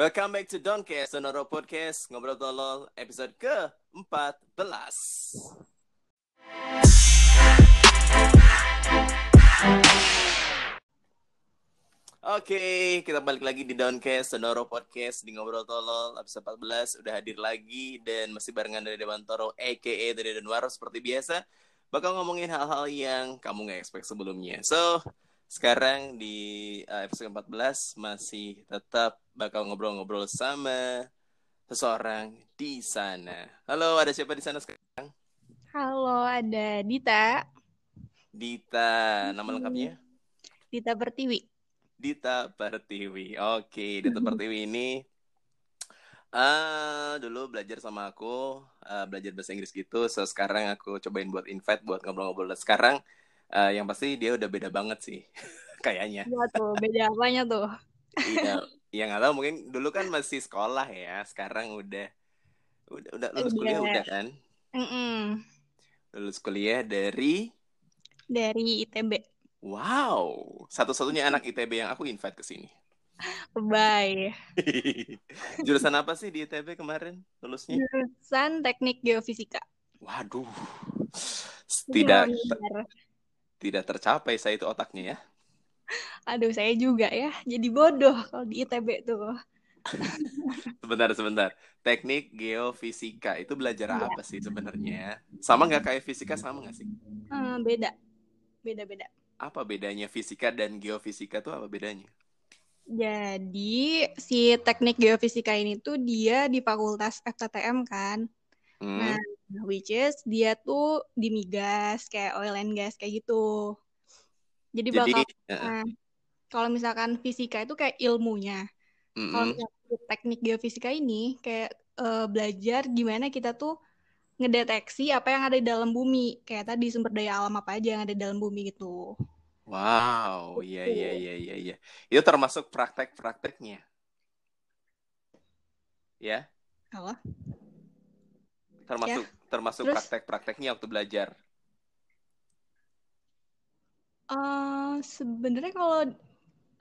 Welcome back to Doncast, Sonoro Podcast, Ngobrol Tolol, episode ke-14. Oke, kita balik lagi di Downcast, Sonoro Podcast, di Ngobrol Tolol, episode 14, udah hadir lagi, dan masih barengan dari Dewan Toro, a.k.a. dari Denwaro, seperti biasa, bakal ngomongin hal-hal yang kamu gak expect sebelumnya. So, sekarang di uh, episode 14 masih tetap bakal ngobrol-ngobrol sama seseorang di sana. Halo, ada siapa di sana sekarang? Halo, ada Dita. Dita, nama lengkapnya? Dita Pertiwi. Dita Pertiwi. Oke, Dita Pertiwi ini uh, dulu belajar sama aku, uh, belajar bahasa Inggris gitu. So sekarang aku cobain buat invite buat ngobrol-ngobrol. Sekarang uh, yang pasti dia udah beda banget sih, kayaknya. Iya tuh, beda apanya tuh? Iya, yang nggak tahu mungkin dulu kan masih sekolah ya, sekarang udah udah udah lulus Udah. kuliah udah kan? Mm-mm. Lulus kuliah dari Dari ITB. Wow, satu-satunya anak ITB yang aku invite ke sini. Bye. Jurusan apa sih di ITB kemarin lulusnya? Jurusan Teknik Geofisika. Waduh, tidak Benar. Tidak tercapai saya itu otaknya ya. Aduh, saya juga ya. Jadi bodoh kalau di ITB tuh. Sebentar, sebentar. Teknik geofisika itu belajar Iya. apa sih sebenarnya? Sama nggak kayak fisika sama nggak sih? Eh, beda. Beda-beda. Apa bedanya fisika dan geofisika tuh apa bedanya? Jadi, si teknik geofisika ini tuh dia di Fakultas FTTM kan. Hmm, Nah, which is dia tuh di migas, kayak oil and gas, kayak gitu. Jadi jadi, bakal, nah, kalau misalkan fisika itu kayak ilmunya. Kalau mm-mm. misalkan di teknik geofisika ini kayak eh, belajar gimana kita tuh ngedeteksi apa yang ada di dalam bumi. Kayak tadi sumber daya alam apa aja yang ada di dalam bumi gitu. Wow, iya Gitu. iya iya iya iya. Itu termasuk praktek-prakteknya, ya? Halo? Termasuk termasuk Terus? praktek-prakteknya waktu belajar. Eh, sebenarnya kalau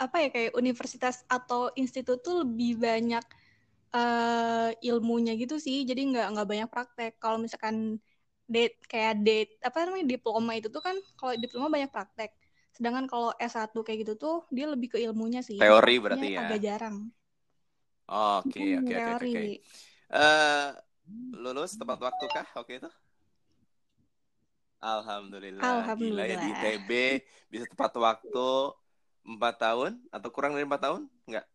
apa ya kayak universitas atau institut tuh lebih banyak eh, ilmunya gitu sih. Jadi nggak nggak banyak praktek. Kalau misalkan date kayak date apa namanya diploma itu tuh kan kalau diploma banyak praktek. Sedangkan kalau S1 kayak gitu tuh dia lebih ke ilmunya sih. Teori berarti ya? Agak jarang. Oke oke oke oke. Lulus tepat waktu kah oke itu? Alhamdulillah. Gila ya di Alhamdulillah. ITB bisa tepat waktu empat tahun atau kurang dari empat tahun? Enggak.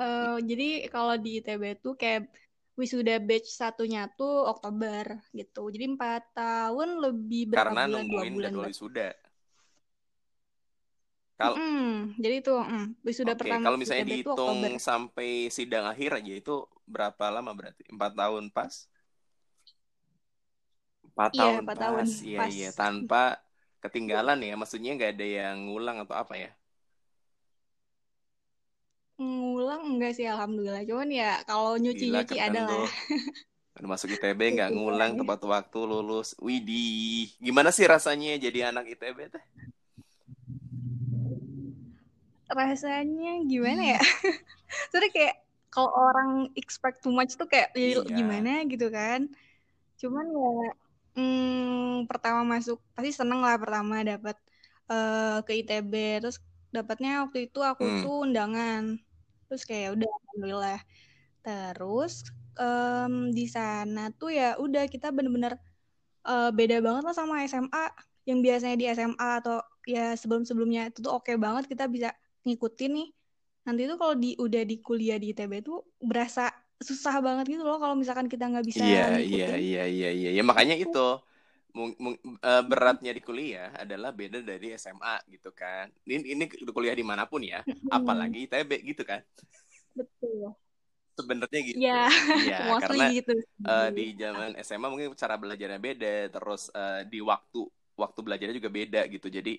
Eh, jadi kalau di ITB tuh kayak wisuda batch satunya tuh Oktober gitu. Jadi empat tahun lebih berapa Karena bulan? Dua nungguin bulan. jadwal wisuda. Kalau Mm-mm. jadi itu mm, wisuda oke, pertama kalau misalnya itu dihitung sampai sidang akhir aja itu berapa lama berarti? Empat tahun pas? Empat Iya, tahun empat pas, tahun iya pas. iya. Tanpa ketinggalan ya, maksudnya nggak ada yang ngulang atau apa ya? Ngulang enggak sih alhamdulillah. Cuman ya kalau nyuci-nyuci ada lah. Udah masuk ITB nggak Iya. ngulang tepat waktu lulus. Widih, gimana sih rasanya jadi anak ITB teh? Rasanya gimana ya? Soalnya kayak kalau orang expect too much tuh kayak ya Iya. gimana gitu kan. Cuman ya hmm, pertama masuk pasti seneng lah pertama dapat eh, ke ITB terus dapatnya waktu itu aku Hmm. tuh undangan terus kayak udah alhamdulillah terus em, di sana tuh ya udah kita bener-bener eh, beda banget lah sama SMA yang biasanya di SMA atau ya sebelum-sebelumnya itu tuh oke banget kita bisa ngikutin nih nanti tuh kalau di udah di kuliah di ITB tuh berasa susah banget gitu loh kalau misalkan kita nggak bisa Iya, iya, iya, iya, iya. Ya makanya itu mung- mung- eh, beratnya di kuliah adalah beda dari SMA gitu kan. Ini ini kuliah di mana pun ya, apalagi ITB gitu kan. betul Sebenarnya gitu. ya mostly karena gitu eh, di zaman SMA mungkin cara belajarnya beda, terus eh, di waktu waktu belajarnya juga beda gitu. Jadi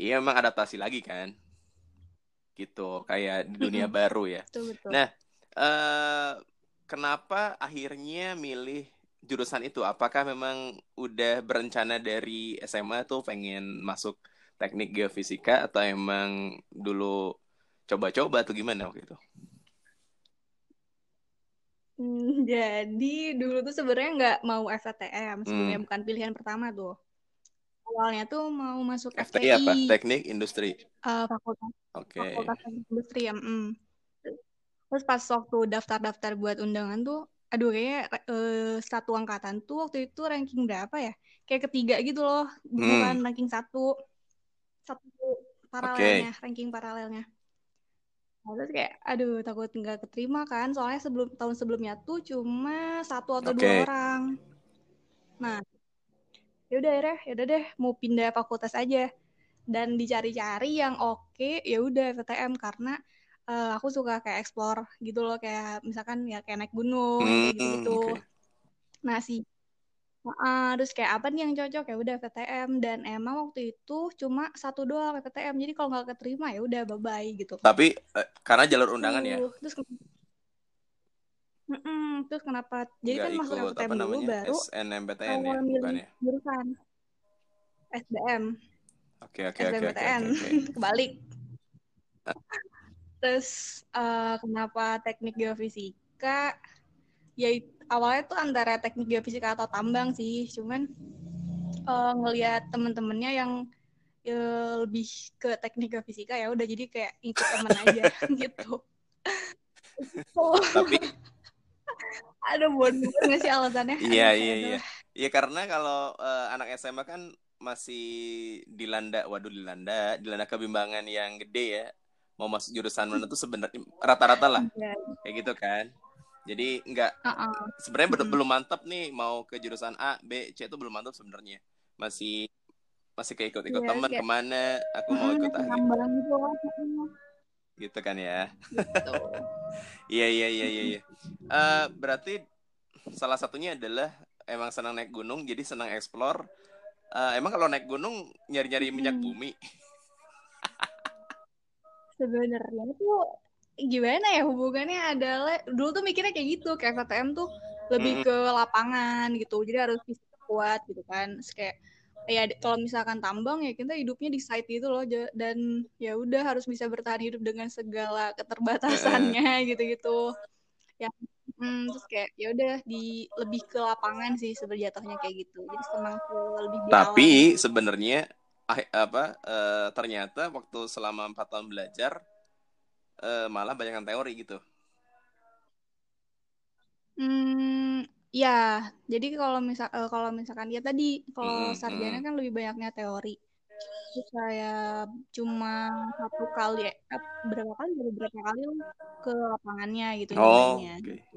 iya memang adaptasi lagi kan. Gitu, kayak di dunia baru ya. betul betul Nah, eh kenapa akhirnya milih jurusan itu? Apakah memang udah berencana dari SMA tuh pengen masuk teknik geofisika atau emang dulu coba-coba tuh gimana waktu itu? Hmm, jadi dulu tuh sebenarnya nggak mau FTM sebelumnya Hmm. bukan pilihan pertama tuh. Awalnya tuh mau masuk FTI apa? FTI, Teknik Industri. eh, fakultas Oke. fakultas teknik industri ya. mm. Terus pas waktu daftar-daftar buat undangan tuh, aduh kayaknya eh, satu angkatan tuh waktu itu ranking berapa ya? Kayak ketiga gitu loh, bukan Hmm. ranking satu, satu paralelnya, ranking paralelnya. Nah, terus kayak, aduh takut nggak keterima kan, soalnya sebelum tahun sebelumnya tuh cuma satu atau Oke. dua orang. Nah, ya udah akhirnya, ya udah deh mau pindah fakultas aja. Dan dicari-cari yang oke, ya udah FTM karena eh, aku suka kayak explore gitu loh, kayak misalkan ya kayak naik gunung, kayak Hmm, gitu-gitu. oke. Nah, si Heeh, terus kayak apa nih yang cocok ya udah FTM dan emang waktu itu cuma satu doang FTM jadi kalau nggak keterima ya udah bye bye gitu Tapi eh, karena jalur undangan ya, Tuh, terus ken- Mm-mm, terus kenapa? Jadi nggak kan masuk ikut dulu namanya? baru SNMPTN ya, bukan ya? jurusan. SBM Oke oke oke oke. kebalik. Terus eh, kenapa teknik geofisika? Ya awalnya tuh antara teknik geofisika atau tambang sih. Cuman eh, ngelihat temen-temennya yang eh, lebih ke teknik geofisika ya udah jadi kayak ikut temen aja gitu. Tapi ada bodoh nggak sih alasannya iya Aduh, iya aduh. iya. Iya karena kalau eh, anak SMA kan masih dilanda, waduh dilanda, dilanda kebimbangan yang gede ya. Mau masuk jurusan mana tuh sebenarnya rata-rata lah Iya. kayak gitu kan. Jadi nggak Uh-uh. sebenarnya belum Mm-mm. belum mantap nih mau ke jurusan A, B, C itu belum mantap sebenarnya. Masih masih kayak ikut-ikut Iya, teman kayak- ke mana aku mau ikut ah gitu, kan ya. gitu Iya iya iya iya. iya. Eh, berarti salah satunya adalah emang senang naik gunung, jadi senang explore. Eh, emang kalau naik gunung nyari-nyari minyak Hmm. bumi. sebenarnya tuh gimana ya hubungannya adalah dulu tuh mikirnya kayak gitu kayak KTM tuh lebih Mm-mm. ke lapangan gitu jadi harus fisik kuat gitu kan Terus kayak ya kalau misalkan tambang ya kita hidupnya di site gitu loh dan ya udah harus bisa bertahan hidup dengan segala keterbatasannya gitu-gitu ya mm, terus kayak ya udah di lebih ke lapangan sih sebenarnya jatuhnya kayak gitu. Jadi senang lebih di Tapi sebenarnya ah- apa eh, ternyata waktu selama empat tahun belajar eh, malah banyak yang teori gitu. Hmm, ya. Jadi kalau misal eh, kalau misalkan ya tadi kalau Mm-mm, sarjana kan lebih banyaknya teori. Terus saya cuma satu kali eh, berapa kali baru berapa kali ke lapangannya gitu Oh, oke. gitu.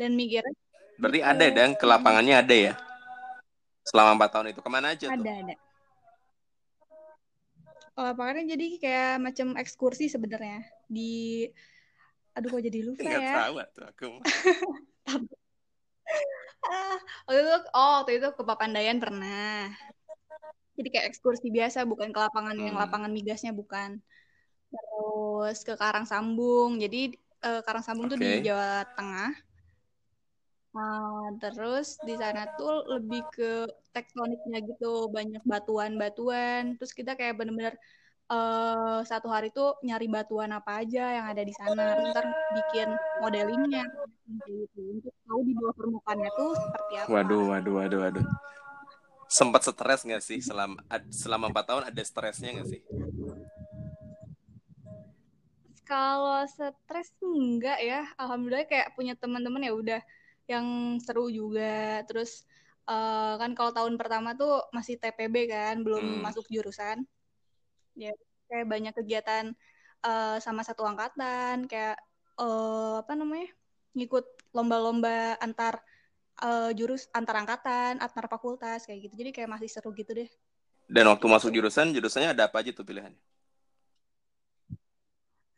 Dan mikirnya Berarti ada dan ke lapangannya ada ya selama empat tahun itu ke mana aja tuh? Ada ada. Ke lapangannya jadi kayak macam ekskursi sebenarnya di aduh kok jadi lupa Nggak ya. tahu tuh aku. Ah, waktu itu oh waktu itu ke Papandayan pernah. Jadi kayak ekskursi biasa, bukan ke lapangan yang Hmm. lapangan migasnya bukan. Terus ke Karangsambung. Jadi eh, Karangsambung tuh di. Jawa Tengah. Ah, terus di sana tuh lebih ke tektoniknya gitu, banyak batuan-batuan. Terus kita kayak bener-bener eh, satu hari tuh nyari batuan apa aja yang ada di sana. Terus ntar bikin modelingnya gitu untuk tahu di bawah permukaannya tuh seperti apa. Waduh, waduh, waduh, waduh. Sempat stres nggak sih selama selama empat tahun ada stresnya nggak sih? Kalau stres enggak ya, alhamdulillah kayak punya teman-teman ya udah yang seru juga. Terus eh, kan kalau tahun pertama tuh masih TPB kan, belum Hmm. masuk jurusan. Ya kayak banyak kegiatan eh, sama satu angkatan, kayak eh, apa namanya? ngikut lomba-lomba antar eh, jurus antar angkatan, antar fakultas kayak gitu. Jadi kayak masih seru gitu deh. Dan waktu masuk jurusan, jurusannya ada apa aja tuh pilihannya?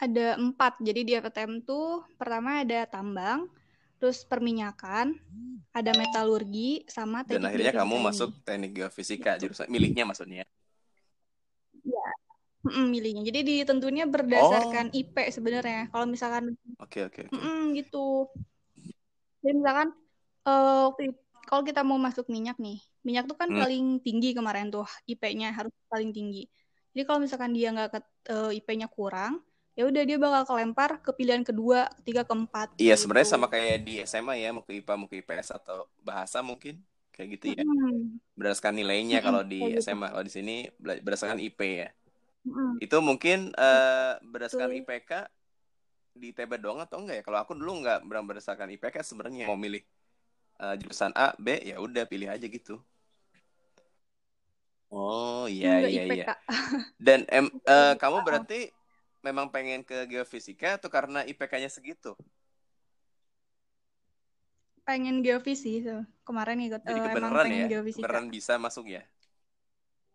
Ada empat. Jadi di FTM tuh pertama ada tambang, terus perminyakan, ada metalurgi, sama Dan teknik akhirnya kamu masuk teknik geofisika jurusan milihnya maksudnya. Mm, milihnya. Jadi ditentunya Oh, berdasarkan IP sebenarnya. Kalau misalkan oke oke oke. mm, gitu. Jadi misalkan eh, itu- kalau kita mau masuk minyak nih, minyak tuh kan Hmm. paling tinggi kemarin tuh IP-nya harus paling tinggi. Jadi kalau misalkan dia nggak ke- eh, IP-nya kurang, ya udah dia bakal kelempar ke pilihan kedua, ketiga, keempat. Iya, gitu. sebenarnya sama kayak di SMA ya, mau ke IPA, mau ke IPS atau bahasa mungkin kayak gitu ya. Berdasarkan nilainya kalau di gitu. SMA, kalau di sini berdasarkan IP ya. Itu mungkin eh, berdasarkan Betul. IPK di TB doang atau enggak ya? Kalau aku dulu enggak ber- berdasarkan IPK sebenarnya mau milih eh, jurusan A, B, ya udah pilih aja gitu. Oh, iya iya iya. Dan em, eh, kamu berarti memang pengen ke geofisika atau karena IPK-nya segitu? Pengen geofisi tuh. Kemarin ikut Jadi eh, emang pengen ya? geofisika. Beneran bisa masuk ya?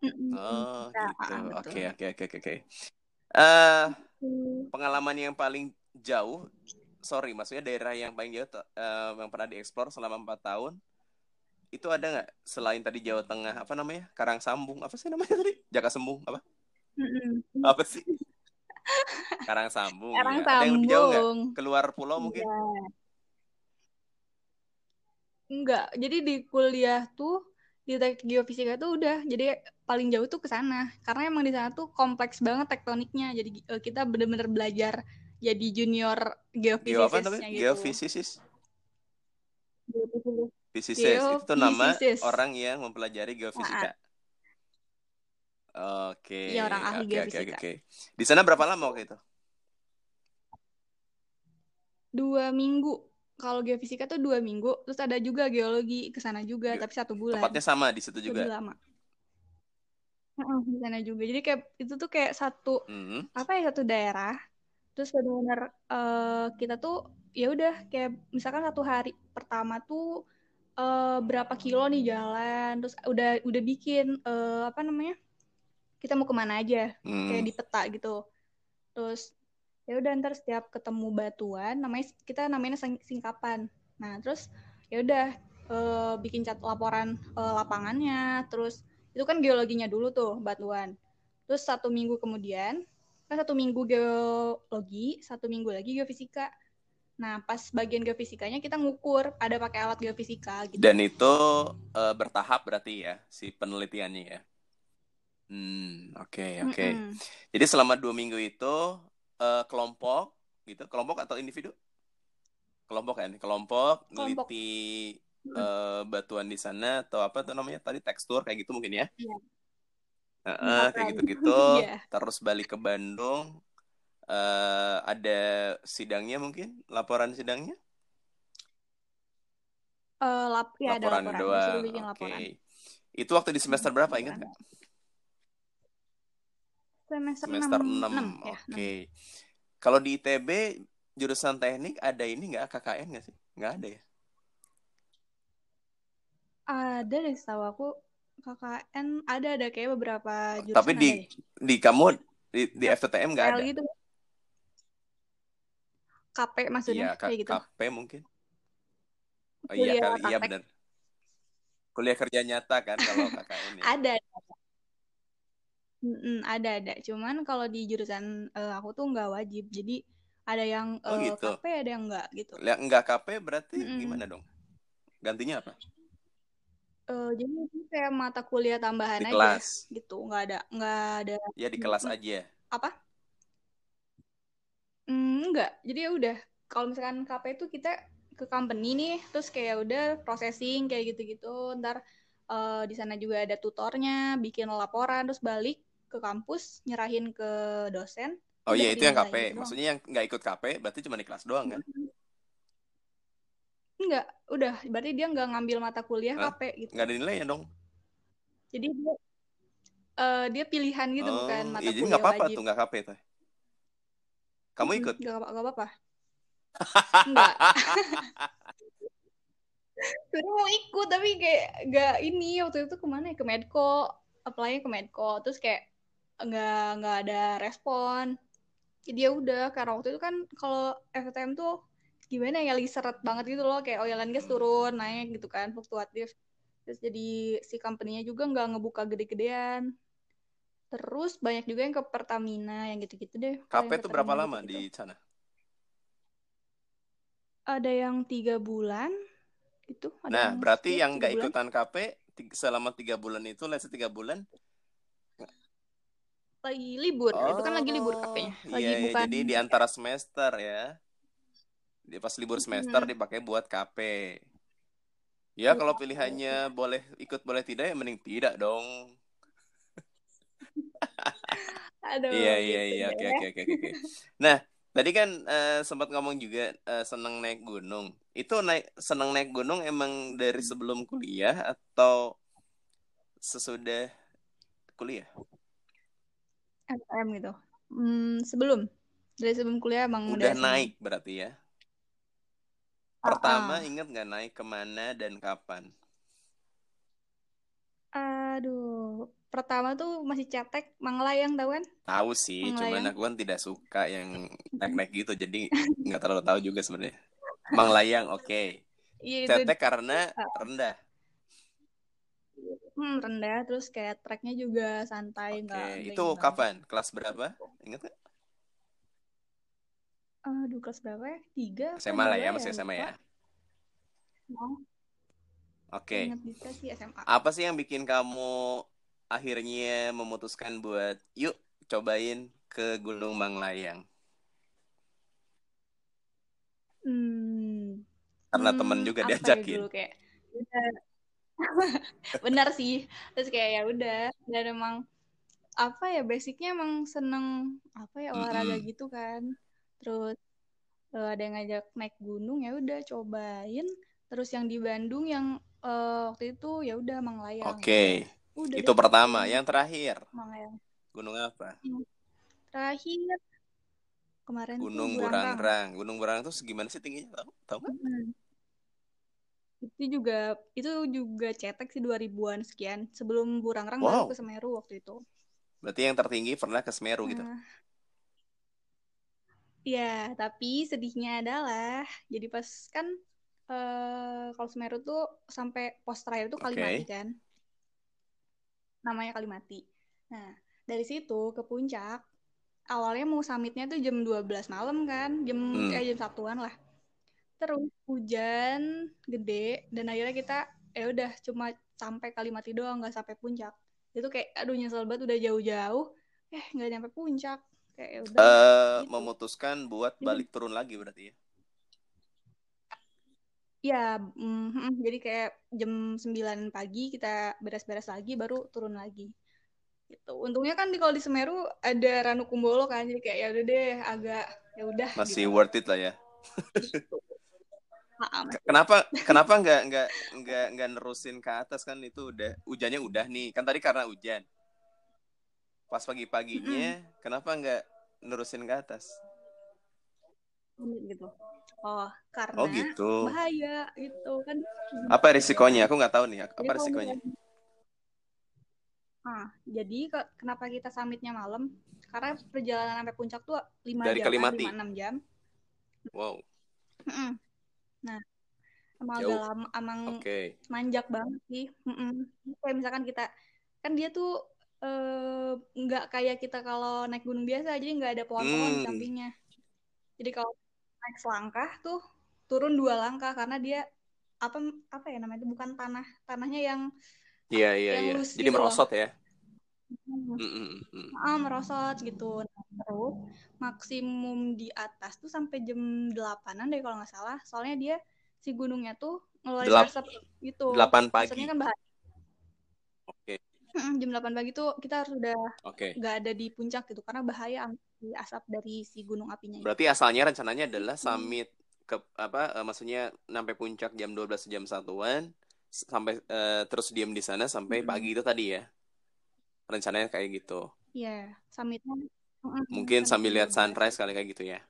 Oh, gitu. Ah, betul. Oke, oke, oke, oke. oke. Eh, Hmm. pengalaman yang paling jauh, sorry, maksudnya daerah yang paling jauh eh, yang pernah dieksplor selama empat tahun, itu ada nggak selain tadi Jawa Tengah, apa namanya? Karang Sambung, apa sih namanya tadi? Jaka Sembung, apa? Mm-mm. Apa sih? Karang Sambung Karang ya. Ada yang lebih jauh nggak? Sambung. Keluar pulau mungkin? Iya. Enggak, jadi di kuliah tuh di teknik geofisika tuh udah jadi paling jauh tuh ke sana karena emang di sana tuh kompleks banget tektoniknya jadi eh, kita bener-bener belajar jadi junior Geo apa geofisisisnya namanya? gitu. Geofisis. Physicist itu nama orang yang mempelajari geofisika. Oke, Iya, orang ahli oke, oke, geofisika. oke. Di sana berapa lama waktu itu? Dua minggu. Kalau geofisika tuh dua minggu. Terus ada juga geologi ke sana juga, Ge- tapi satu bulan. Tempatnya sama di situ Lebih juga. lama. Di sana juga. Jadi kayak itu tuh kayak satu Hmm. apa ya satu daerah. Terus benar-benar eh, kita tuh ya udah kayak misalkan satu hari pertama tuh eh, berapa kilo nih jalan. Terus udah udah bikin eh, apa namanya? Kita mau ke mana aja kayak Hmm. di peta gitu. Terus ya udah ntar setiap ketemu batuan namanya kita namanya sing- singkapan. Nah, terus ya udah eh, bikin cat laporan eh, lapangannya, terus itu kan geologinya dulu tuh batuan. Terus satu minggu kemudian kan satu minggu geologi, satu minggu lagi geofisika. Nah, pas bagian geofisikanya kita ngukur, ada pakai alat geofisika gitu. Dan itu eh, bertahap berarti ya si penelitiannya ya. Hmm, oke, oke. Mm-mm. Jadi selama dua minggu itu eh, kelompok gitu, kelompok atau individu? Kelompok kan, kelompok Kelompok. neliti eh, batuan di sana atau apa tuh namanya tadi tekstur kayak gitu mungkin ya? Iya. Heeh, kayak Laporan. gitu-gitu. Iya. Terus balik ke Bandung. eh ada sidangnya mungkin, laporan sidangnya? Eh, lap, ya ada Laporan laporan. doang. Oke. laporan. Itu waktu di semester berapa ingat Laporan. nggak? Semester, Semester 6, 6. ya. Oke. Kalau di ITB jurusan teknik ada ini nggak KKN nggak sih? Nggak ada ya? Ada deh setahu aku KKN ada ada kayak beberapa jurusan Tapi di ada deh. di kamu di, di FTTM nggak ada? gitu. KP maksudnya K- kayak gitu. KP mungkin. Oh iya kali, iya benar. Kuliah kerja nyata kan kalau KKN ya. Ada. Mm-mm, ada ada. Cuman kalau di jurusan eh, aku tuh nggak wajib. Jadi ada yang Oh eh, gitu. KP ada yang nggak gitu. Yang nggak KP berarti Mm-mm. gimana dong? Gantinya apa? Eh, jadi itu kayak mata kuliah tambahan Di aja kelas. gitu. Nggak ada nggak ada Ya di kelas aja. apa? Mm, enggak. Jadi ya udah. Kalau misalkan KP itu kita ke company nih, terus kayak udah processing kayak gitu-gitu. Ntar eh, di sana juga ada tutornya, bikin laporan, terus balik ke kampus, nyerahin ke dosen. Oh iya itu yang KP. doang. Maksudnya yang nggak ikut KP berarti cuma di kelas doang kan? Enggak, udah. Berarti dia nggak ngambil mata kuliah Hah? KP gitu. Nggak ada nilai ya dong? Jadi dia eh, dia pilihan gitu Oh bukan mata iya jadi kuliah nggak apa-apa wajib. tuh nggak KP tuh. Kamu ikut? nggak apa- nggak apa-apa. Enggak. Sebenarnya mau ikut tapi kayak nggak ini waktu itu ke mana ya ke Medco apply ke Medco terus kayak nggak nggak ada respon. Jadi ya udah karena waktu itu kan kalau FTM tuh gimana ya lagi seret banget gitu loh kayak oil and gas turun naik gitu kan fluktuatif. Terus jadi si company-nya juga nggak ngebuka gede-gedean. Terus banyak juga yang ke Pertamina yang gitu-gitu deh. KP tuh berapa Pertamina lama gitu-gitu. di sana? ada yang tiga bulan gitu ada Nah yang berarti ya, yang nggak ikutan KP selama tiga bulan itu, let's tiga bulan, lagi libur. Oh, itu kan lagi libur katanya lagi iya, iya, bukan jadi di antara semester ya. Di pas libur semester hmm. dipakai buat KP ya kalau pilihannya boleh ikut boleh tidak ya mending tidak dong. Aduh, iya iya gitu iya. oke oke oke oke nah tadi kan uh, sempat ngomong juga uh, seneng naik gunung. Itu naik seneng naik gunung emang dari sebelum kuliah atau sesudah kuliah STM gitu. Hmm, sebelum. Dari sebelum kuliah emang udah, udah naik berarti ya? Pertama uh -uh. inget nggak naik ke mana dan kapan? Aduh pertama tuh masih cetek Manglayang tahu kan? Tahu sih Manglayang. cuman aku kan tidak suka yang naik-naik gitu jadi nggak terlalu tahu juga sebenarnya. Manglayang oke. Okay. iya, cetek karena rendah hmm, rendah terus kayak treknya juga santai okay. itu kapan kelas berapa ingat gak? Aduh kelas berapa ya tiga SMA lah ya masih SMA ya. Oke. Okay. Apa sih yang bikin kamu akhirnya memutuskan buat yuk cobain ke Gunung Manglayang? Hmm. Karena hmm, temen juga ya diajakin. Ya dulu kayak benar sih. Terus kayak ya udah dan emang apa ya basicnya emang seneng apa ya olahraga mm -hmm. gitu kan. Terus uh, ada yang ngajak naik gunung ya udah cobain. Terus yang di Bandung yang uh, waktu itu ya udah Manglayang oke. Okay. udah itu pertama. Yang terakhir? Manglayang gunung apa? Terakhir. Kemarin gunung Burangrang. Gunung Burangrang itu segimana sih tingginya? Tahu tahu kan itu juga itu juga cetek sih 2000-an sekian sebelum Burangrang wow. baru ke Semeru waktu itu berarti yang tertinggi pernah ke Semeru gitu nah, Ya, tapi sedihnya adalah jadi pas kan uh, kalau Semeru tuh sampai pos terakhir tuh Kalimati okay. kan. Namanya Kalimati. Nah, dari situ ke puncak awalnya mau summitnya tuh jam 12 malam kan, jam hmm. eh, jam satuan lah terus hujan gede dan akhirnya kita ya udah cuma sampai Kalimati doang nggak sampai puncak itu kayak aduh nyesel banget udah jauh-jauh eh nggak nyampe puncak kayak ya udah uh, gitu. memutuskan buat balik turun lagi berarti ya ya mm, jadi kayak jam 9 pagi kita beres-beres lagi baru turun lagi gitu untungnya kan di kalau di Semeru ada Ranu Kumbolo kan jadi kayak ya udah deh agak ya udah masih gitu. worth it lah ya gitu. Kenapa kenapa nggak nggak nggak nggak nerusin ke atas? Kan itu udah hujannya udah nih. Kan tadi karena hujan. Pas pagi-paginya mm kenapa nggak nerusin ke atas? Gitu. Oh karena oh gitu. bahaya itu kan. Apa risikonya? Aku nggak tahu nih apa risikonya? ah jadi kenapa kita summitnya malam? Karena perjalanan sampai puncak tuh lima jam Kalimati. lima enam jam. Wow Nah, emang Jauh. agak lama, emang okay. manjak banget sih. Mm-mm. Kayak misalkan kita, kan dia tuh eh, nggak uh, kayak kita kalau naik gunung biasa, jadi nggak ada pohon-pohon hmm. di sampingnya. Jadi kalau naik selangkah tuh turun dua langkah karena dia apa apa ya namanya itu bukan tanah tanahnya yang iya iya iya jadi gitu merosot loh. ya mm -mm. Ah, merosot gitu nah, terus maksimum di atas tuh sampai jam delapanan deh kalau nggak salah soalnya dia si gunungnya tuh ngeluarin Delap asap gitu delapan pagi Asapnya kan bahaya oke okay. jam delapan pagi tuh kita harus udah okay. nggak ada di puncak gitu karena bahaya asap dari si gunung apinya berarti asalnya rencananya adalah summit ke apa uh, maksudnya sampai puncak jam 12 jam satuan sampai uh, terus diam di sana sampai hmm. pagi itu tadi ya rencananya kayak gitu Iya, yeah, summitnya Mungkin sambil lihat sunrise kali kayak gitu ya.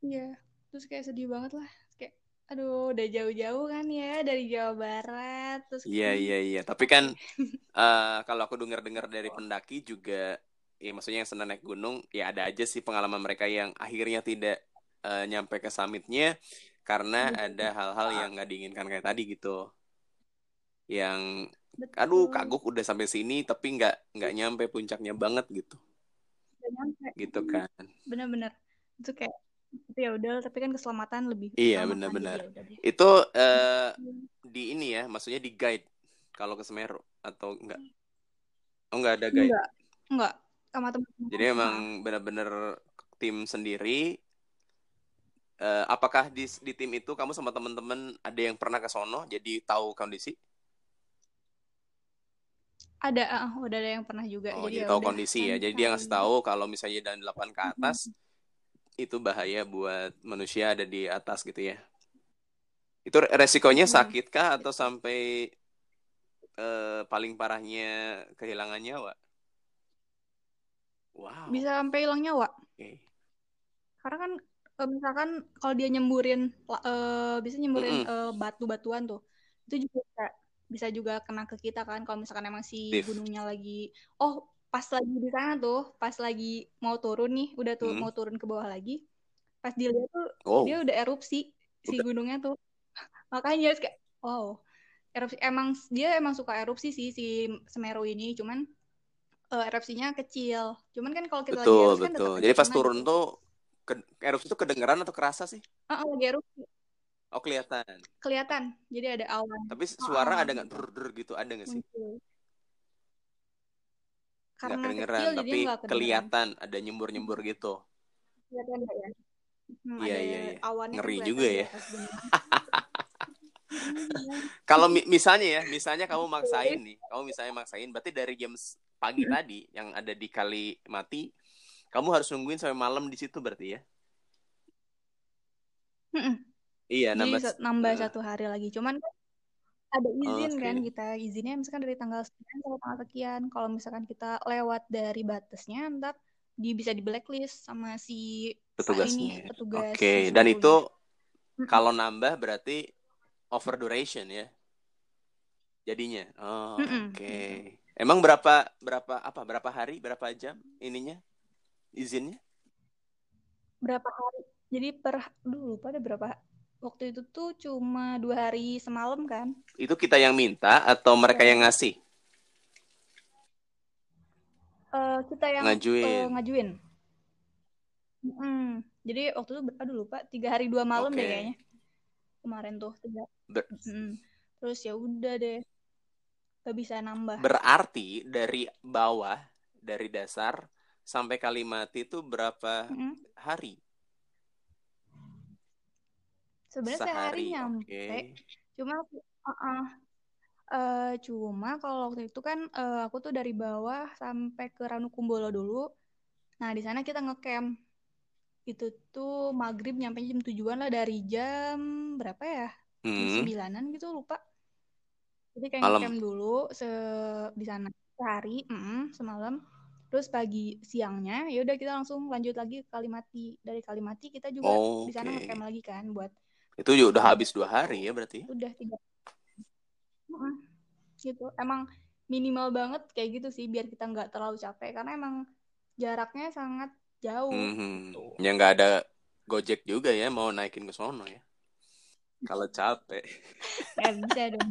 Iya, terus kayak sedih banget lah. Kayak aduh udah jauh-jauh kan ya dari Jawa Barat terus Iya, iya, iya. Tapi kan uh, kalau aku dengar-dengar dari pendaki juga ya maksudnya yang senang naik gunung ya ada aja sih pengalaman mereka yang akhirnya tidak uh, nyampe ke summitnya karena Betul. ada hal-hal yang nggak diinginkan kayak tadi gitu yang Betul. aduh kagok udah sampai sini tapi nggak nggak nyampe puncaknya banget gitu. Gak nyampe. gitu kan. Bener-bener. Itu kayak itu ya udah tapi kan keselamatan lebih iya benar-benar ya itu uh, di ini ya maksudnya di guide kalau ke Semeru atau enggak oh enggak ada guide? Enggak Enggak, sama teman-teman. Jadi emang benar-benar tim sendiri. Uh, apakah di di tim itu kamu sama teman-teman ada yang pernah ke sono jadi tahu kondisi? Ada, uh, udah ada yang pernah juga. Oh, jadi, jadi tahu kondisi ya. Jadi dia ngasih tahu kalau misalnya dan delapan ke atas itu bahaya buat manusia ada di atas gitu ya. Itu resikonya sakit kah atau sampai uh, paling parahnya kehilangan nyawa? Wow. Bisa sampai hilang nyawa. Okay. Karena kan misalkan kalau dia nyemburin uh, bisa nyemburin mm -hmm. uh, batu-batuan tuh. Itu juga bisa juga kena ke kita kan kalau misalkan emang si gunungnya lagi oh pas lagi di sana tuh pas lagi mau turun nih udah tuh hmm. mau turun ke bawah lagi pas dilihat tuh oh. dia udah erupsi udah. si gunungnya tuh makanya kayak wow erupsi emang dia emang suka erupsi sih si Semeru ini cuman uh, erupsinya kecil cuman kan kalau kita betul, lagi erupsi kan betul. kan jadi pas turun tuh ke, erupsi tuh kedengeran atau kerasa sih uh, uh, lagi erupsi Oh kelihatan. Kelihatan. Jadi ada awan. Tapi suara oh, ada nggak dur gitu ada nggak sih? Karena gak kedengeran, kecil, tapi gak kelihatan ada nyembur-nyembur gitu. Kelihatan nggak ya? Hmm, iya iya iya. Ngeri juga ya. Kalau mi misalnya ya, misalnya kamu maksain nih, kamu misalnya maksain, berarti dari jam pagi tadi yang ada di kali mati, kamu harus nungguin sampai malam di situ berarti ya? Iya, nambah Jadi nambah uh. satu hari lagi. Cuman kan ada izin okay. kan kita izinnya misalkan dari tanggal sekian sampai tanggal sekian. Kalau misalkan kita lewat dari batasnya ntar di bisa di blacklist sama si petugasnya. Ini, petugas. Oke, okay. dan itu kalau nambah berarti over duration ya. Jadinya. Oh, oke. Okay. Emang berapa berapa apa berapa hari, berapa jam ininya? Izinnya? Berapa hari? Jadi per dulu pada berapa waktu itu tuh cuma dua hari semalam kan itu kita yang minta atau mereka ya. yang ngasih uh, kita yang ngajuin uh, ngajuin hmm. jadi waktu itu aduh lupa tiga hari dua malam okay. deh kayaknya kemarin tuh tiga Ber hmm. terus ya udah deh gak bisa nambah berarti dari bawah dari dasar sampai kalimat itu berapa -hmm. hari sebenarnya sehari nyampe. okay. cuma uh -uh, uh, cuma kalau waktu itu kan uh, aku tuh dari bawah sampai ke Ranukumbolo dulu. Nah di sana kita ngecamp. Itu tuh maghrib nyampe jam tujuan lah dari jam berapa ya? Hmm. sembilanan gitu lupa. Jadi kayak ngecamp dulu se di sana. Sehari mm -mm, semalam. Terus pagi siangnya ya udah kita langsung lanjut lagi ke Kalimati. Dari Kalimati kita juga oh, di sana okay. ngecamp lagi kan buat itu juga udah habis dua hari ya berarti? Udah tiga. Gitu. Emang minimal banget kayak gitu sih biar kita nggak terlalu capek karena emang jaraknya sangat jauh. Mm -hmm. Ya nggak ada Gojek juga ya mau naikin ke sono ya. Kalau capek. Gak bisa dong.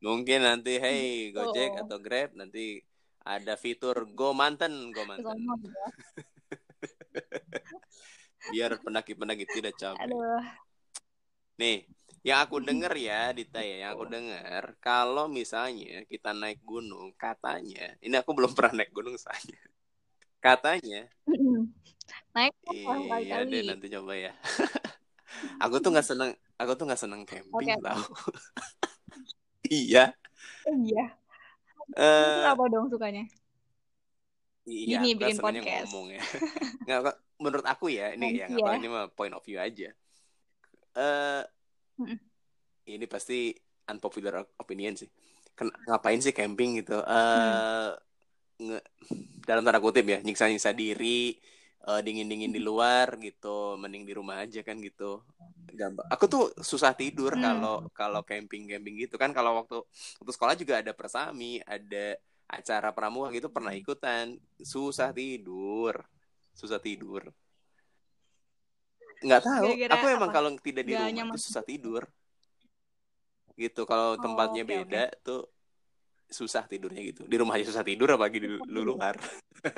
Mungkin nanti hey Gojek oh. atau Grab nanti ada fitur Go Manten, Go Manten. Biar pendaki-pendaki tidak capek. Aduh. Nih, yang aku denger ya, Dita ya, yang aku denger, kalau misalnya kita naik gunung, katanya, ini aku belum pernah naik gunung saya. Katanya. naik Iya deh, nanti coba ya. aku tuh nggak seneng, aku tuh nggak seneng camping okay. tau. iya. Iya. Uh, apa dong sukanya? Iya, Gini bikin podcast. Ngomong ya. Nggak, menurut aku ya, ini ya, ya. ini mah point of view aja uh, ini pasti unpopular opinion sih. Ken ngapain sih camping gitu? Uh, nge dalam tanda kutip ya, nyiksa-nyiksa diri, uh, dingin-dingin di luar gitu, mending di rumah aja kan gitu. Gampang. Aku tuh susah tidur kalau hmm. kalau camping-camping gitu kan. Kalau waktu waktu sekolah juga ada persami, ada acara pramuka gitu pernah ikutan. Susah tidur, susah tidur nggak tahu Gara-gara aku emang kalau tidak di rumah tuh susah tidur gitu kalau oh, tempatnya okay, beda okay. tuh susah tidurnya gitu di rumah aja susah tidur apalagi di, luar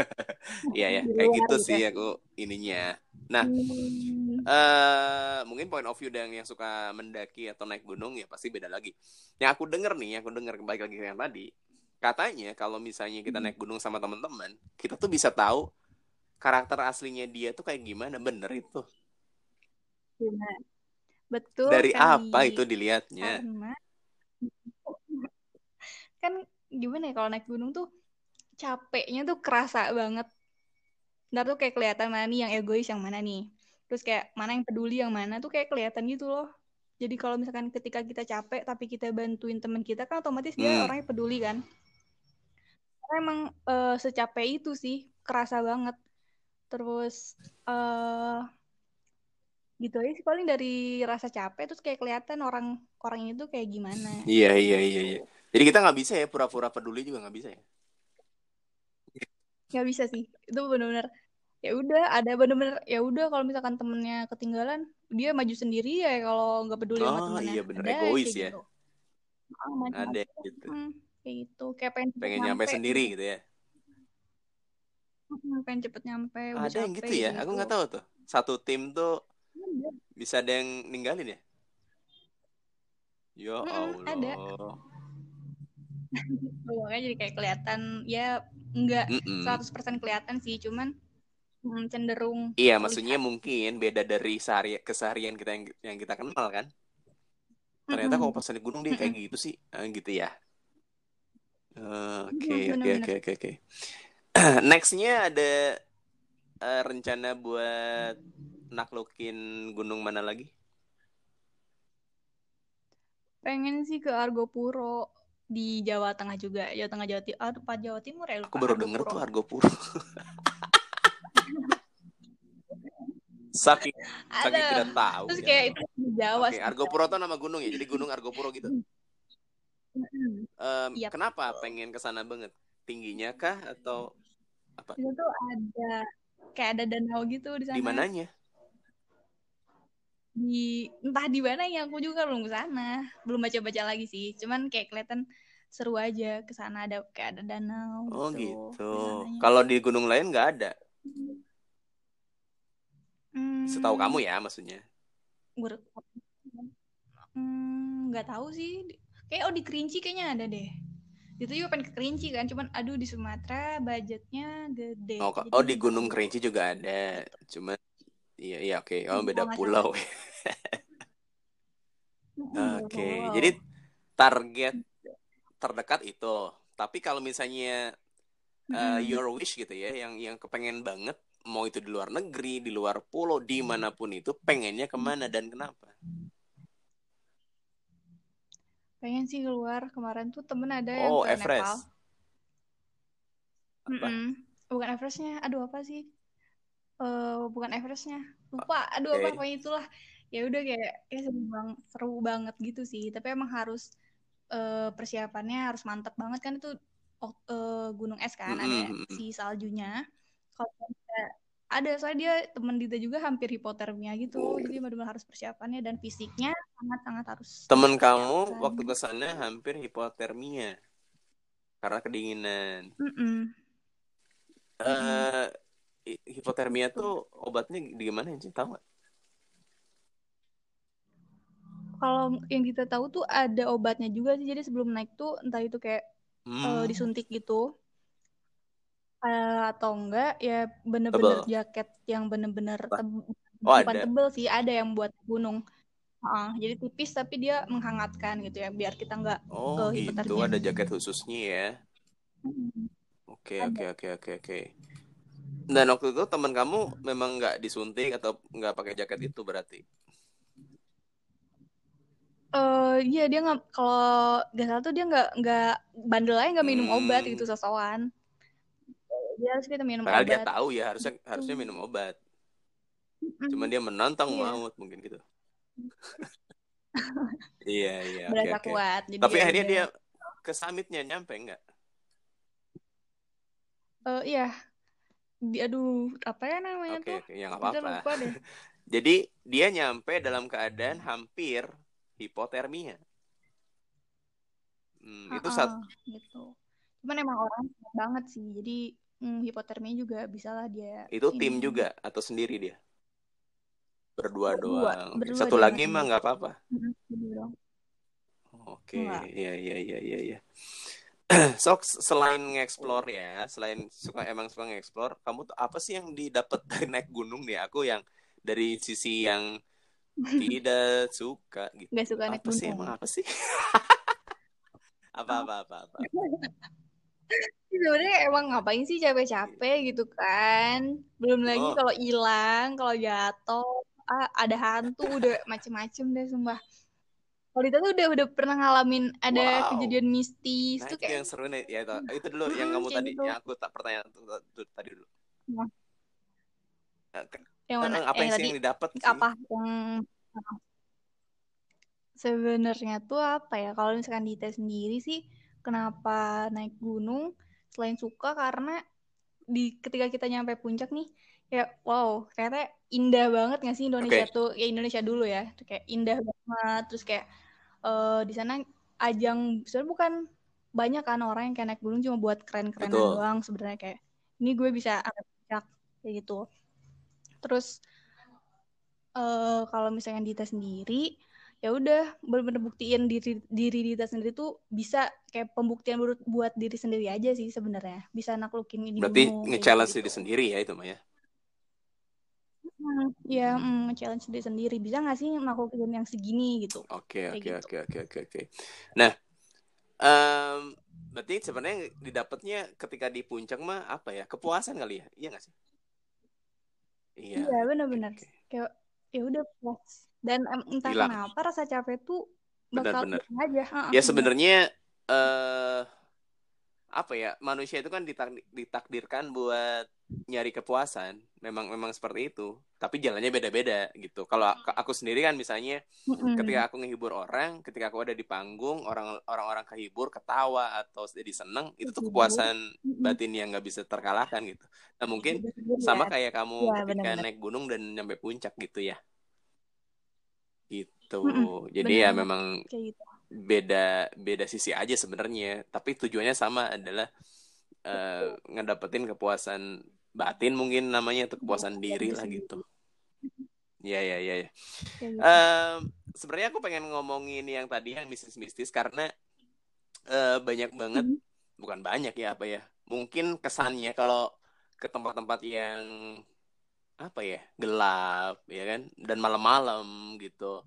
iya ya kayak gitu ya. sih aku ininya nah hmm. uh, mungkin point of view yang yang suka mendaki atau naik gunung ya pasti beda lagi yang aku denger nih yang aku denger kembali lagi yang tadi katanya kalau misalnya kita Hmm. naik gunung sama teman-teman, kita tuh bisa tahu karakter aslinya dia tuh kayak gimana. Bener itu. Benar. Betul Dari sekali. apa itu dilihatnya? Karena kan gimana ya kalau naik gunung tuh capeknya tuh kerasa banget. Ntar tuh kayak kelihatan mana nih yang egois yang mana nih. Terus kayak mana yang peduli yang mana tuh kayak kelihatan gitu loh. Jadi kalau misalkan ketika kita capek tapi kita bantuin teman kita kan otomatis dia Hmm. orangnya peduli kan. Karena emang eh, secapek itu sih kerasa banget. Terus eh gitu aja sih paling dari rasa capek terus kayak kelihatan orang orang itu kayak gimana. Iya, iya, iya, iya. Jadi kita nggak bisa ya pura-pura peduli juga nggak bisa ya. Nggak bisa sih. Itu benar-benar ya udah ada benar-benar ya udah kalau misalkan temennya ketinggalan dia maju sendiri ya kalau nggak peduli sama Oh temennya. iya bener Ada egois ya. gitu. Maju-maju. Ada gitu. Hmm, kayak gitu. Kayak pengen Pengen nyampe sendiri gitu ya. Hmm, pengen cepet nyampe Ada yang gitu ya. Aku nggak tahu tuh. Satu tim tuh. Bisa ada yang ninggalin ya. Ya ada. Allah. Tuh, makanya jadi kayak kelihatan ya nggak Mm-mm. 100% kelihatan sih cuman hmm, cenderung Iya, terlihat. maksudnya mungkin beda dari sehari keseharian kita yang yang kita kenal kan. Ternyata Mm-mm. kalau pas naik gunung dia kayak gitu sih, Ah, gitu ya. Eh, Oke, Iya, oke, oke, oke, oke. Nextnya ada eh, rencana buat naklukin gunung mana lagi? Pengen sih ke Argopuro di Jawa Tengah juga. Jawa Tengah Jawa Timur, apa Jawa Timur ya Aku baru denger Argopuro. tuh Argopuro. Saking saking Ada. tidak tahu Terus ya. kayak itu di Jawa sih. Argopuro tuh nama gunung ya. Jadi gunung Argopuro gitu. Mm-mm. Em, Iya. kenapa pengen ke sana banget? Tingginya kah atau apa? Itu tuh ada kayak ada danau gitu di sana. Di mananya? Di entah di mana ya aku juga belum ke sana. Belum baca-baca lagi sih. Cuman kayak kelihatan seru aja ke sana ada kayak ada danau Oh gitu. gitu. Kalau di gunung lain nggak ada. Setahu Hmm, kamu ya maksudnya. gue hmm, nggak tahu sih. Kayak oh di Kerinci kayaknya ada deh. Itu juga pengen ke Kerinci kan, cuman aduh di Sumatera budgetnya gede. Oh, oh di Gunung. Kerinci juga ada. Cuma iya iya oke. Oh Hmm, beda kalau nggak pulau. Hmm, beda Oke. pulau. Jadi target terdekat itu. Tapi kalau misalnya uh, Mm-mm. your wish gitu ya, yang yang kepengen banget mau itu di luar negeri, di luar pulau, di mana pun itu, pengennya ke mana dan kenapa? Pengen sih keluar. Kemarin tuh temen ada yang Oh ke Everest. Nepal. Apa? Mm-mm. Bukan Everestnya. Aduh apa sih? Eh bukan Everestnya. Lupa. Aduh Oke. apa pokoknya itulah. Ya udah kayak ya seru, bang, seru banget gitu sih. Tapi emang harus eh, persiapannya harus mantap banget kan itu eh, gunung es kan ada Mm-mm, mm-mm. si saljunya. Kalau ada soalnya dia temen Dita juga hampir hipotermia gitu. Oh. Jadi benar-benar harus persiapannya dan fisiknya sangat-sangat harus Temen kamu waktu ke sana hampir hipotermia karena kedinginan. Mm-mm. eh hi- hipotermia tuh obatnya gimana sih? Tahu nggak? Kalau yang kita tahu tuh ada obatnya juga sih. Jadi sebelum naik tuh entah itu kayak Hmm, disuntik gitu eh, atau enggak ya bener-bener tebel. jaket yang bener-bener Apa? teb- Oh bukan ada. tebel sih ada yang buat gunung. Ah, jadi tipis tapi dia menghangatkan gitu ya biar kita nggak Oh ke gitu, hipotermia. ada jaket khususnya ya. Oke oke oke oke oke. Dan waktu itu teman kamu memang nggak disuntik atau nggak pakai jaket itu berarti? Eh, iya dia nggak kalau nggak salah tuh dia nggak nggak bandel aja nggak minum obat Hmm, gitu sosokan. Dia harus kita minum padahal dia obat tahu ya harusnya harusnya minum obat. Cuman dia menantang Iya, maut mungkin gitu. Iya iya berasa oke. kuat. Jadi Tapi ya akhirnya udah. dia ke summitnya nyampe nggak? Eh, iya, aduh apa ya namanya Oke tuh? oke ya nggak apa-apa. lupa deh. Jadi dia nyampe dalam keadaan hampir hipotermia. Hmm, itu saat Heeh, gitu. Cuman emang orang banget sih. Jadi hmm, hipotermia juga bisa lah dia itu tim ini juga atau sendiri dia? Berdua berdua, doang. Oke. berdua Satu lagi mah nggak apa-apa. Mm-mm, berdua doang. Oke, Enggak. iya iya iya iya iya. so selain nge-explore ya, selain suka emang suka nge-explore, kamu tuh apa sih yang didapat dari naik gunung nih? Aku yang dari sisi yang tidak suka gitu. Gak suka naik apa sih gunung. emang apa sih? apa apa apa apa. Sebenarnya emang ngapain sih capek-capek gitu kan? Belum lagi Oh. kalau hilang, kalau jatuh, ah, ada hantu, udah macem-macem deh sumpah. Kalau tuh udah udah pernah ngalamin ada Wow. kejadian mistis Nah, tuh itu kayak yang seru nih ya itu, itu dulu yang Hmm, kamu tadi gitu. yang aku tak pertanyaan tuh, tadi dulu. Nah. Ke- yang mana apa yang yang yang didapat sih? apa yang sebenarnya tuh apa ya kalau misalkan Dita sendiri sih kenapa naik gunung selain suka karena di ketika kita nyampe puncak nih ya wow ternyata indah banget nggak sih Indonesia Oke. tuh ya Indonesia dulu ya Tuh kayak indah banget terus kayak eh, di sana ajang sebenarnya bukan banyak kan orang yang kayak naik gunung cuma buat keren-kerenan Betul. doang sebenarnya kayak ini gue bisa angkat kayak gitu terus eh kalau misalnya Dita sendiri ya udah bener-bener buktiin diri diri Dita sendiri tuh bisa kayak pembuktian buat, buat diri sendiri aja sih sebenarnya bisa naklukin ini Berarti nge-challenge gitu. diri sendiri ya itu Maya. Hmm, ya mm, challenge diri sendiri bisa nggak sih naklukin yang segini gitu Oke oke gitu. oke oke oke oke. Nah, em, berarti sebenarnya didapatnya ketika di puncak mah apa ya? Kepuasan kali ya? Iya nggak sih? Iya. iya benar-benar oke. kayak ya udah puas dan em, entah Hilang. kenapa rasa capek tuh bakal Benar-benar. hilang aja Heeh, Ya benar. sebenarnya eh apa ya? Manusia itu kan ditak- ditakdirkan buat nyari kepuasan. Memang memang seperti itu. Tapi jalannya beda-beda gitu. Kalau aku sendiri kan misalnya Mm-mm. ketika aku ngehibur orang, ketika aku ada di panggung, orang orang-orang kehibur, ketawa atau jadi seneng, itu tuh Kehibur. kepuasan batin yang nggak bisa terkalahkan gitu. Nah mungkin sama ya. kayak kamu Iya, ketika naik gunung dan nyampe puncak gitu ya. Gitu. Mm-mm, Jadi bener ya memang gitu beda beda sisi aja sebenarnya, tapi tujuannya sama adalah eh, ngedapetin kepuasan batin mungkin namanya atau kepuasan diri lah gitu. Ya ya ya. ya. Em, sebenarnya aku pengen ngomongin yang tadi yang mistis-mistis karena eh, banyak banget Mhm. bukan banyak ya apa ya mungkin kesannya kalau ke tempat-tempat yang apa ya gelap ya kan dan malam-malam gitu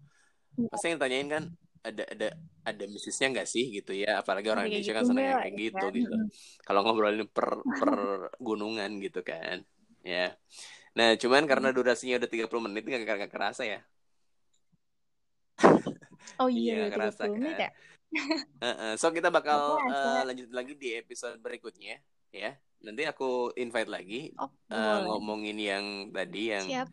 Iya. pasti yang tanyain kan ada ada ada mistisnya nggak sih gitu ya apalagi orang kayak Indonesia gitu kan seneng yang nggak, kayak ya gitu kan? gitu kalau ngobrolin per per gunungan gitu kan ya nah cuman karena durasinya udah 30 menit nggak nggak kerasa ya Oh iya iya, kerasa 30 menit kan ya? So kita bakal eh, lanjut lagi di episode berikutnya ya. Nanti aku invite lagi Oh, boleh. ngomongin yang tadi yang Siap.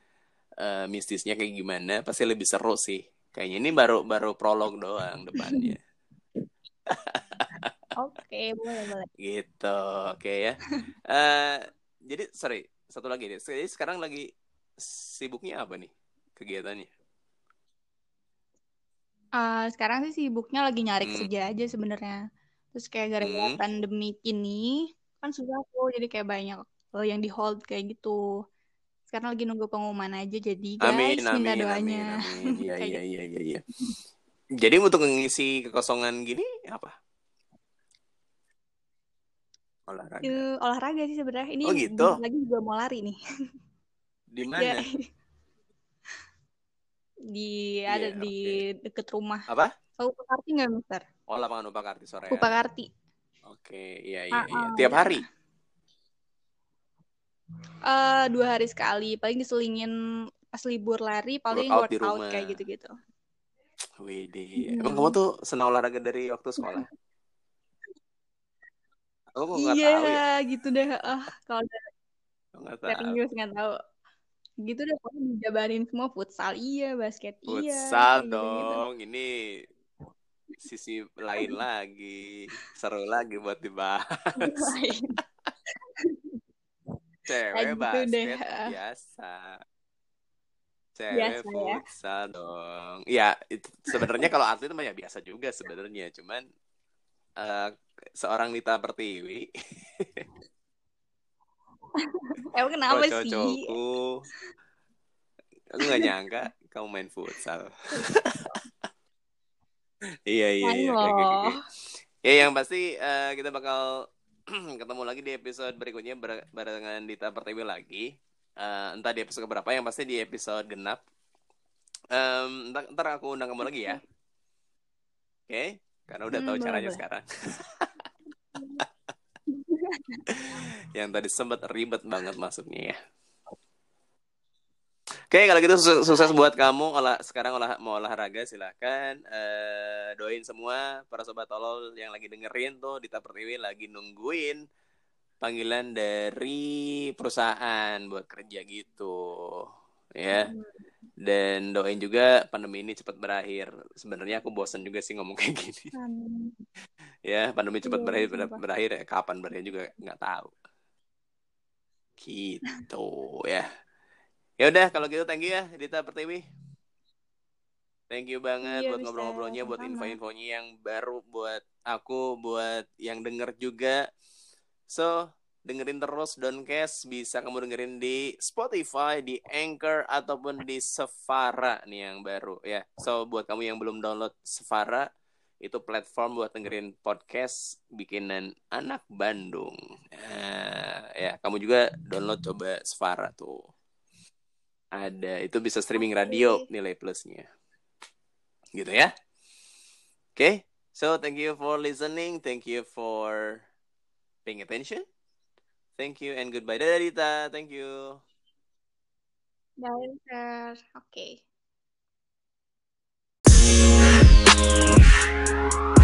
eh, mistisnya kayak gimana. Pasti lebih seru sih. Kayaknya ini baru baru prolog doang depannya. Oke, boleh, boleh. Gitu. Oke ya. Eh, jadi sorry, satu lagi deh. Jadi sekarang lagi sibuknya apa nih kegiatannya? Ah, sekarang sih sibuknya lagi nyari Hmm. kerja aja sebenarnya. Terus kayak gara-gara Hmm. pandemi ini kan susah tuh, jadi kayak banyak yang di hold kayak gitu. Sekarang lagi nunggu pengumuman aja, jadi Amin, guys minta amin, amin, doanya. amin. Iya, Kayak iya, gitu. iya, iya, iya. Jadi untuk mengisi kekosongan gini apa? Olahraga. Eh, olahraga sih sebenarnya. Ini Oh gitu. lagi juga mau lari nih. Di Ya, mana? di Iya, ada di oke. deket rumah. Apa? Tahu Upakarti nggak, Mister? Oh, lapangan Upakarti sore. Upakarti. Oke, iya, iya, Ah, iya. ah, Tiap di hari. Eh, dua hari sekali. Paling diselingin pas libur lari, paling Workout di workout rumah. kayak gitu-gitu. Widih. Hmm. Emang kamu tuh senang olahraga dari waktu sekolah? Nggak Iya, tahu ya. gitu deh. Ah, kalau udah nggak nggak tahu. Gitu deh, pokoknya dijabarin semua futsal iya, basket iya, Futsal kayak gitu-gitu. dong. Ini sisi lain lagi. Seru lagi buat dibahas. Cewek gitu deh. basket ah. biasa. Cewek Biasa ya. futsal dong. Ya, sebenarnya kalau atlet mah ya biasa juga sebenarnya. Cuman eh, seorang Nita Pertiwi, Emang kenapa sih? cowok-cowokku, aku nggak nyangka kamu main futsal. Iya iya iya. Ya yang pasti uh, kita bakal ketemu lagi di episode berikutnya barengan Dita Pertiwi lagi. Uh, entah di episode berapa yang pasti di episode genap. Um, ntar, ntar aku undang kamu lagi ya. Oke, okay? karena udah hmm, tahu caranya boleh. sekarang. yang tadi sempat ribet banget masuknya ya. Oke, kalau gitu sukses buat kamu. Olah, sekarang olah, mau olahraga silahkan. Uh, doain semua para sobat tolol yang lagi dengerin tuh di Taper TV lagi nungguin panggilan dari perusahaan buat kerja gitu. Ya. Dan doain juga pandemi ini cepat berakhir. Sebenarnya aku bosan juga sih ngomong kayak gini. ya, pandemi cepat iya, berakhir berakhir ya kapan berakhir juga nggak tahu. Gitu ya. Ya udah kalau gitu thank you ya Dita Pertiwi. Thank you banget iya, buat ngobrol-ngobrolnya, buat info-infonya yang baru buat aku, buat yang denger juga. So, dengerin terus Doncast bisa kamu dengerin di Spotify, di Anchor ataupun di Sefara nih yang baru ya. So, buat kamu yang belum download Sefara, itu platform buat dengerin podcast bikinan anak Bandung. Nah, ya, kamu juga download coba Sefara tuh ada itu bisa streaming radio nilai plusnya. Gitu ya. Oke okay? so thank you for listening thank you for paying attention thank you and goodbye. Dadah Dita thank you. Bye sir. Oke. okay.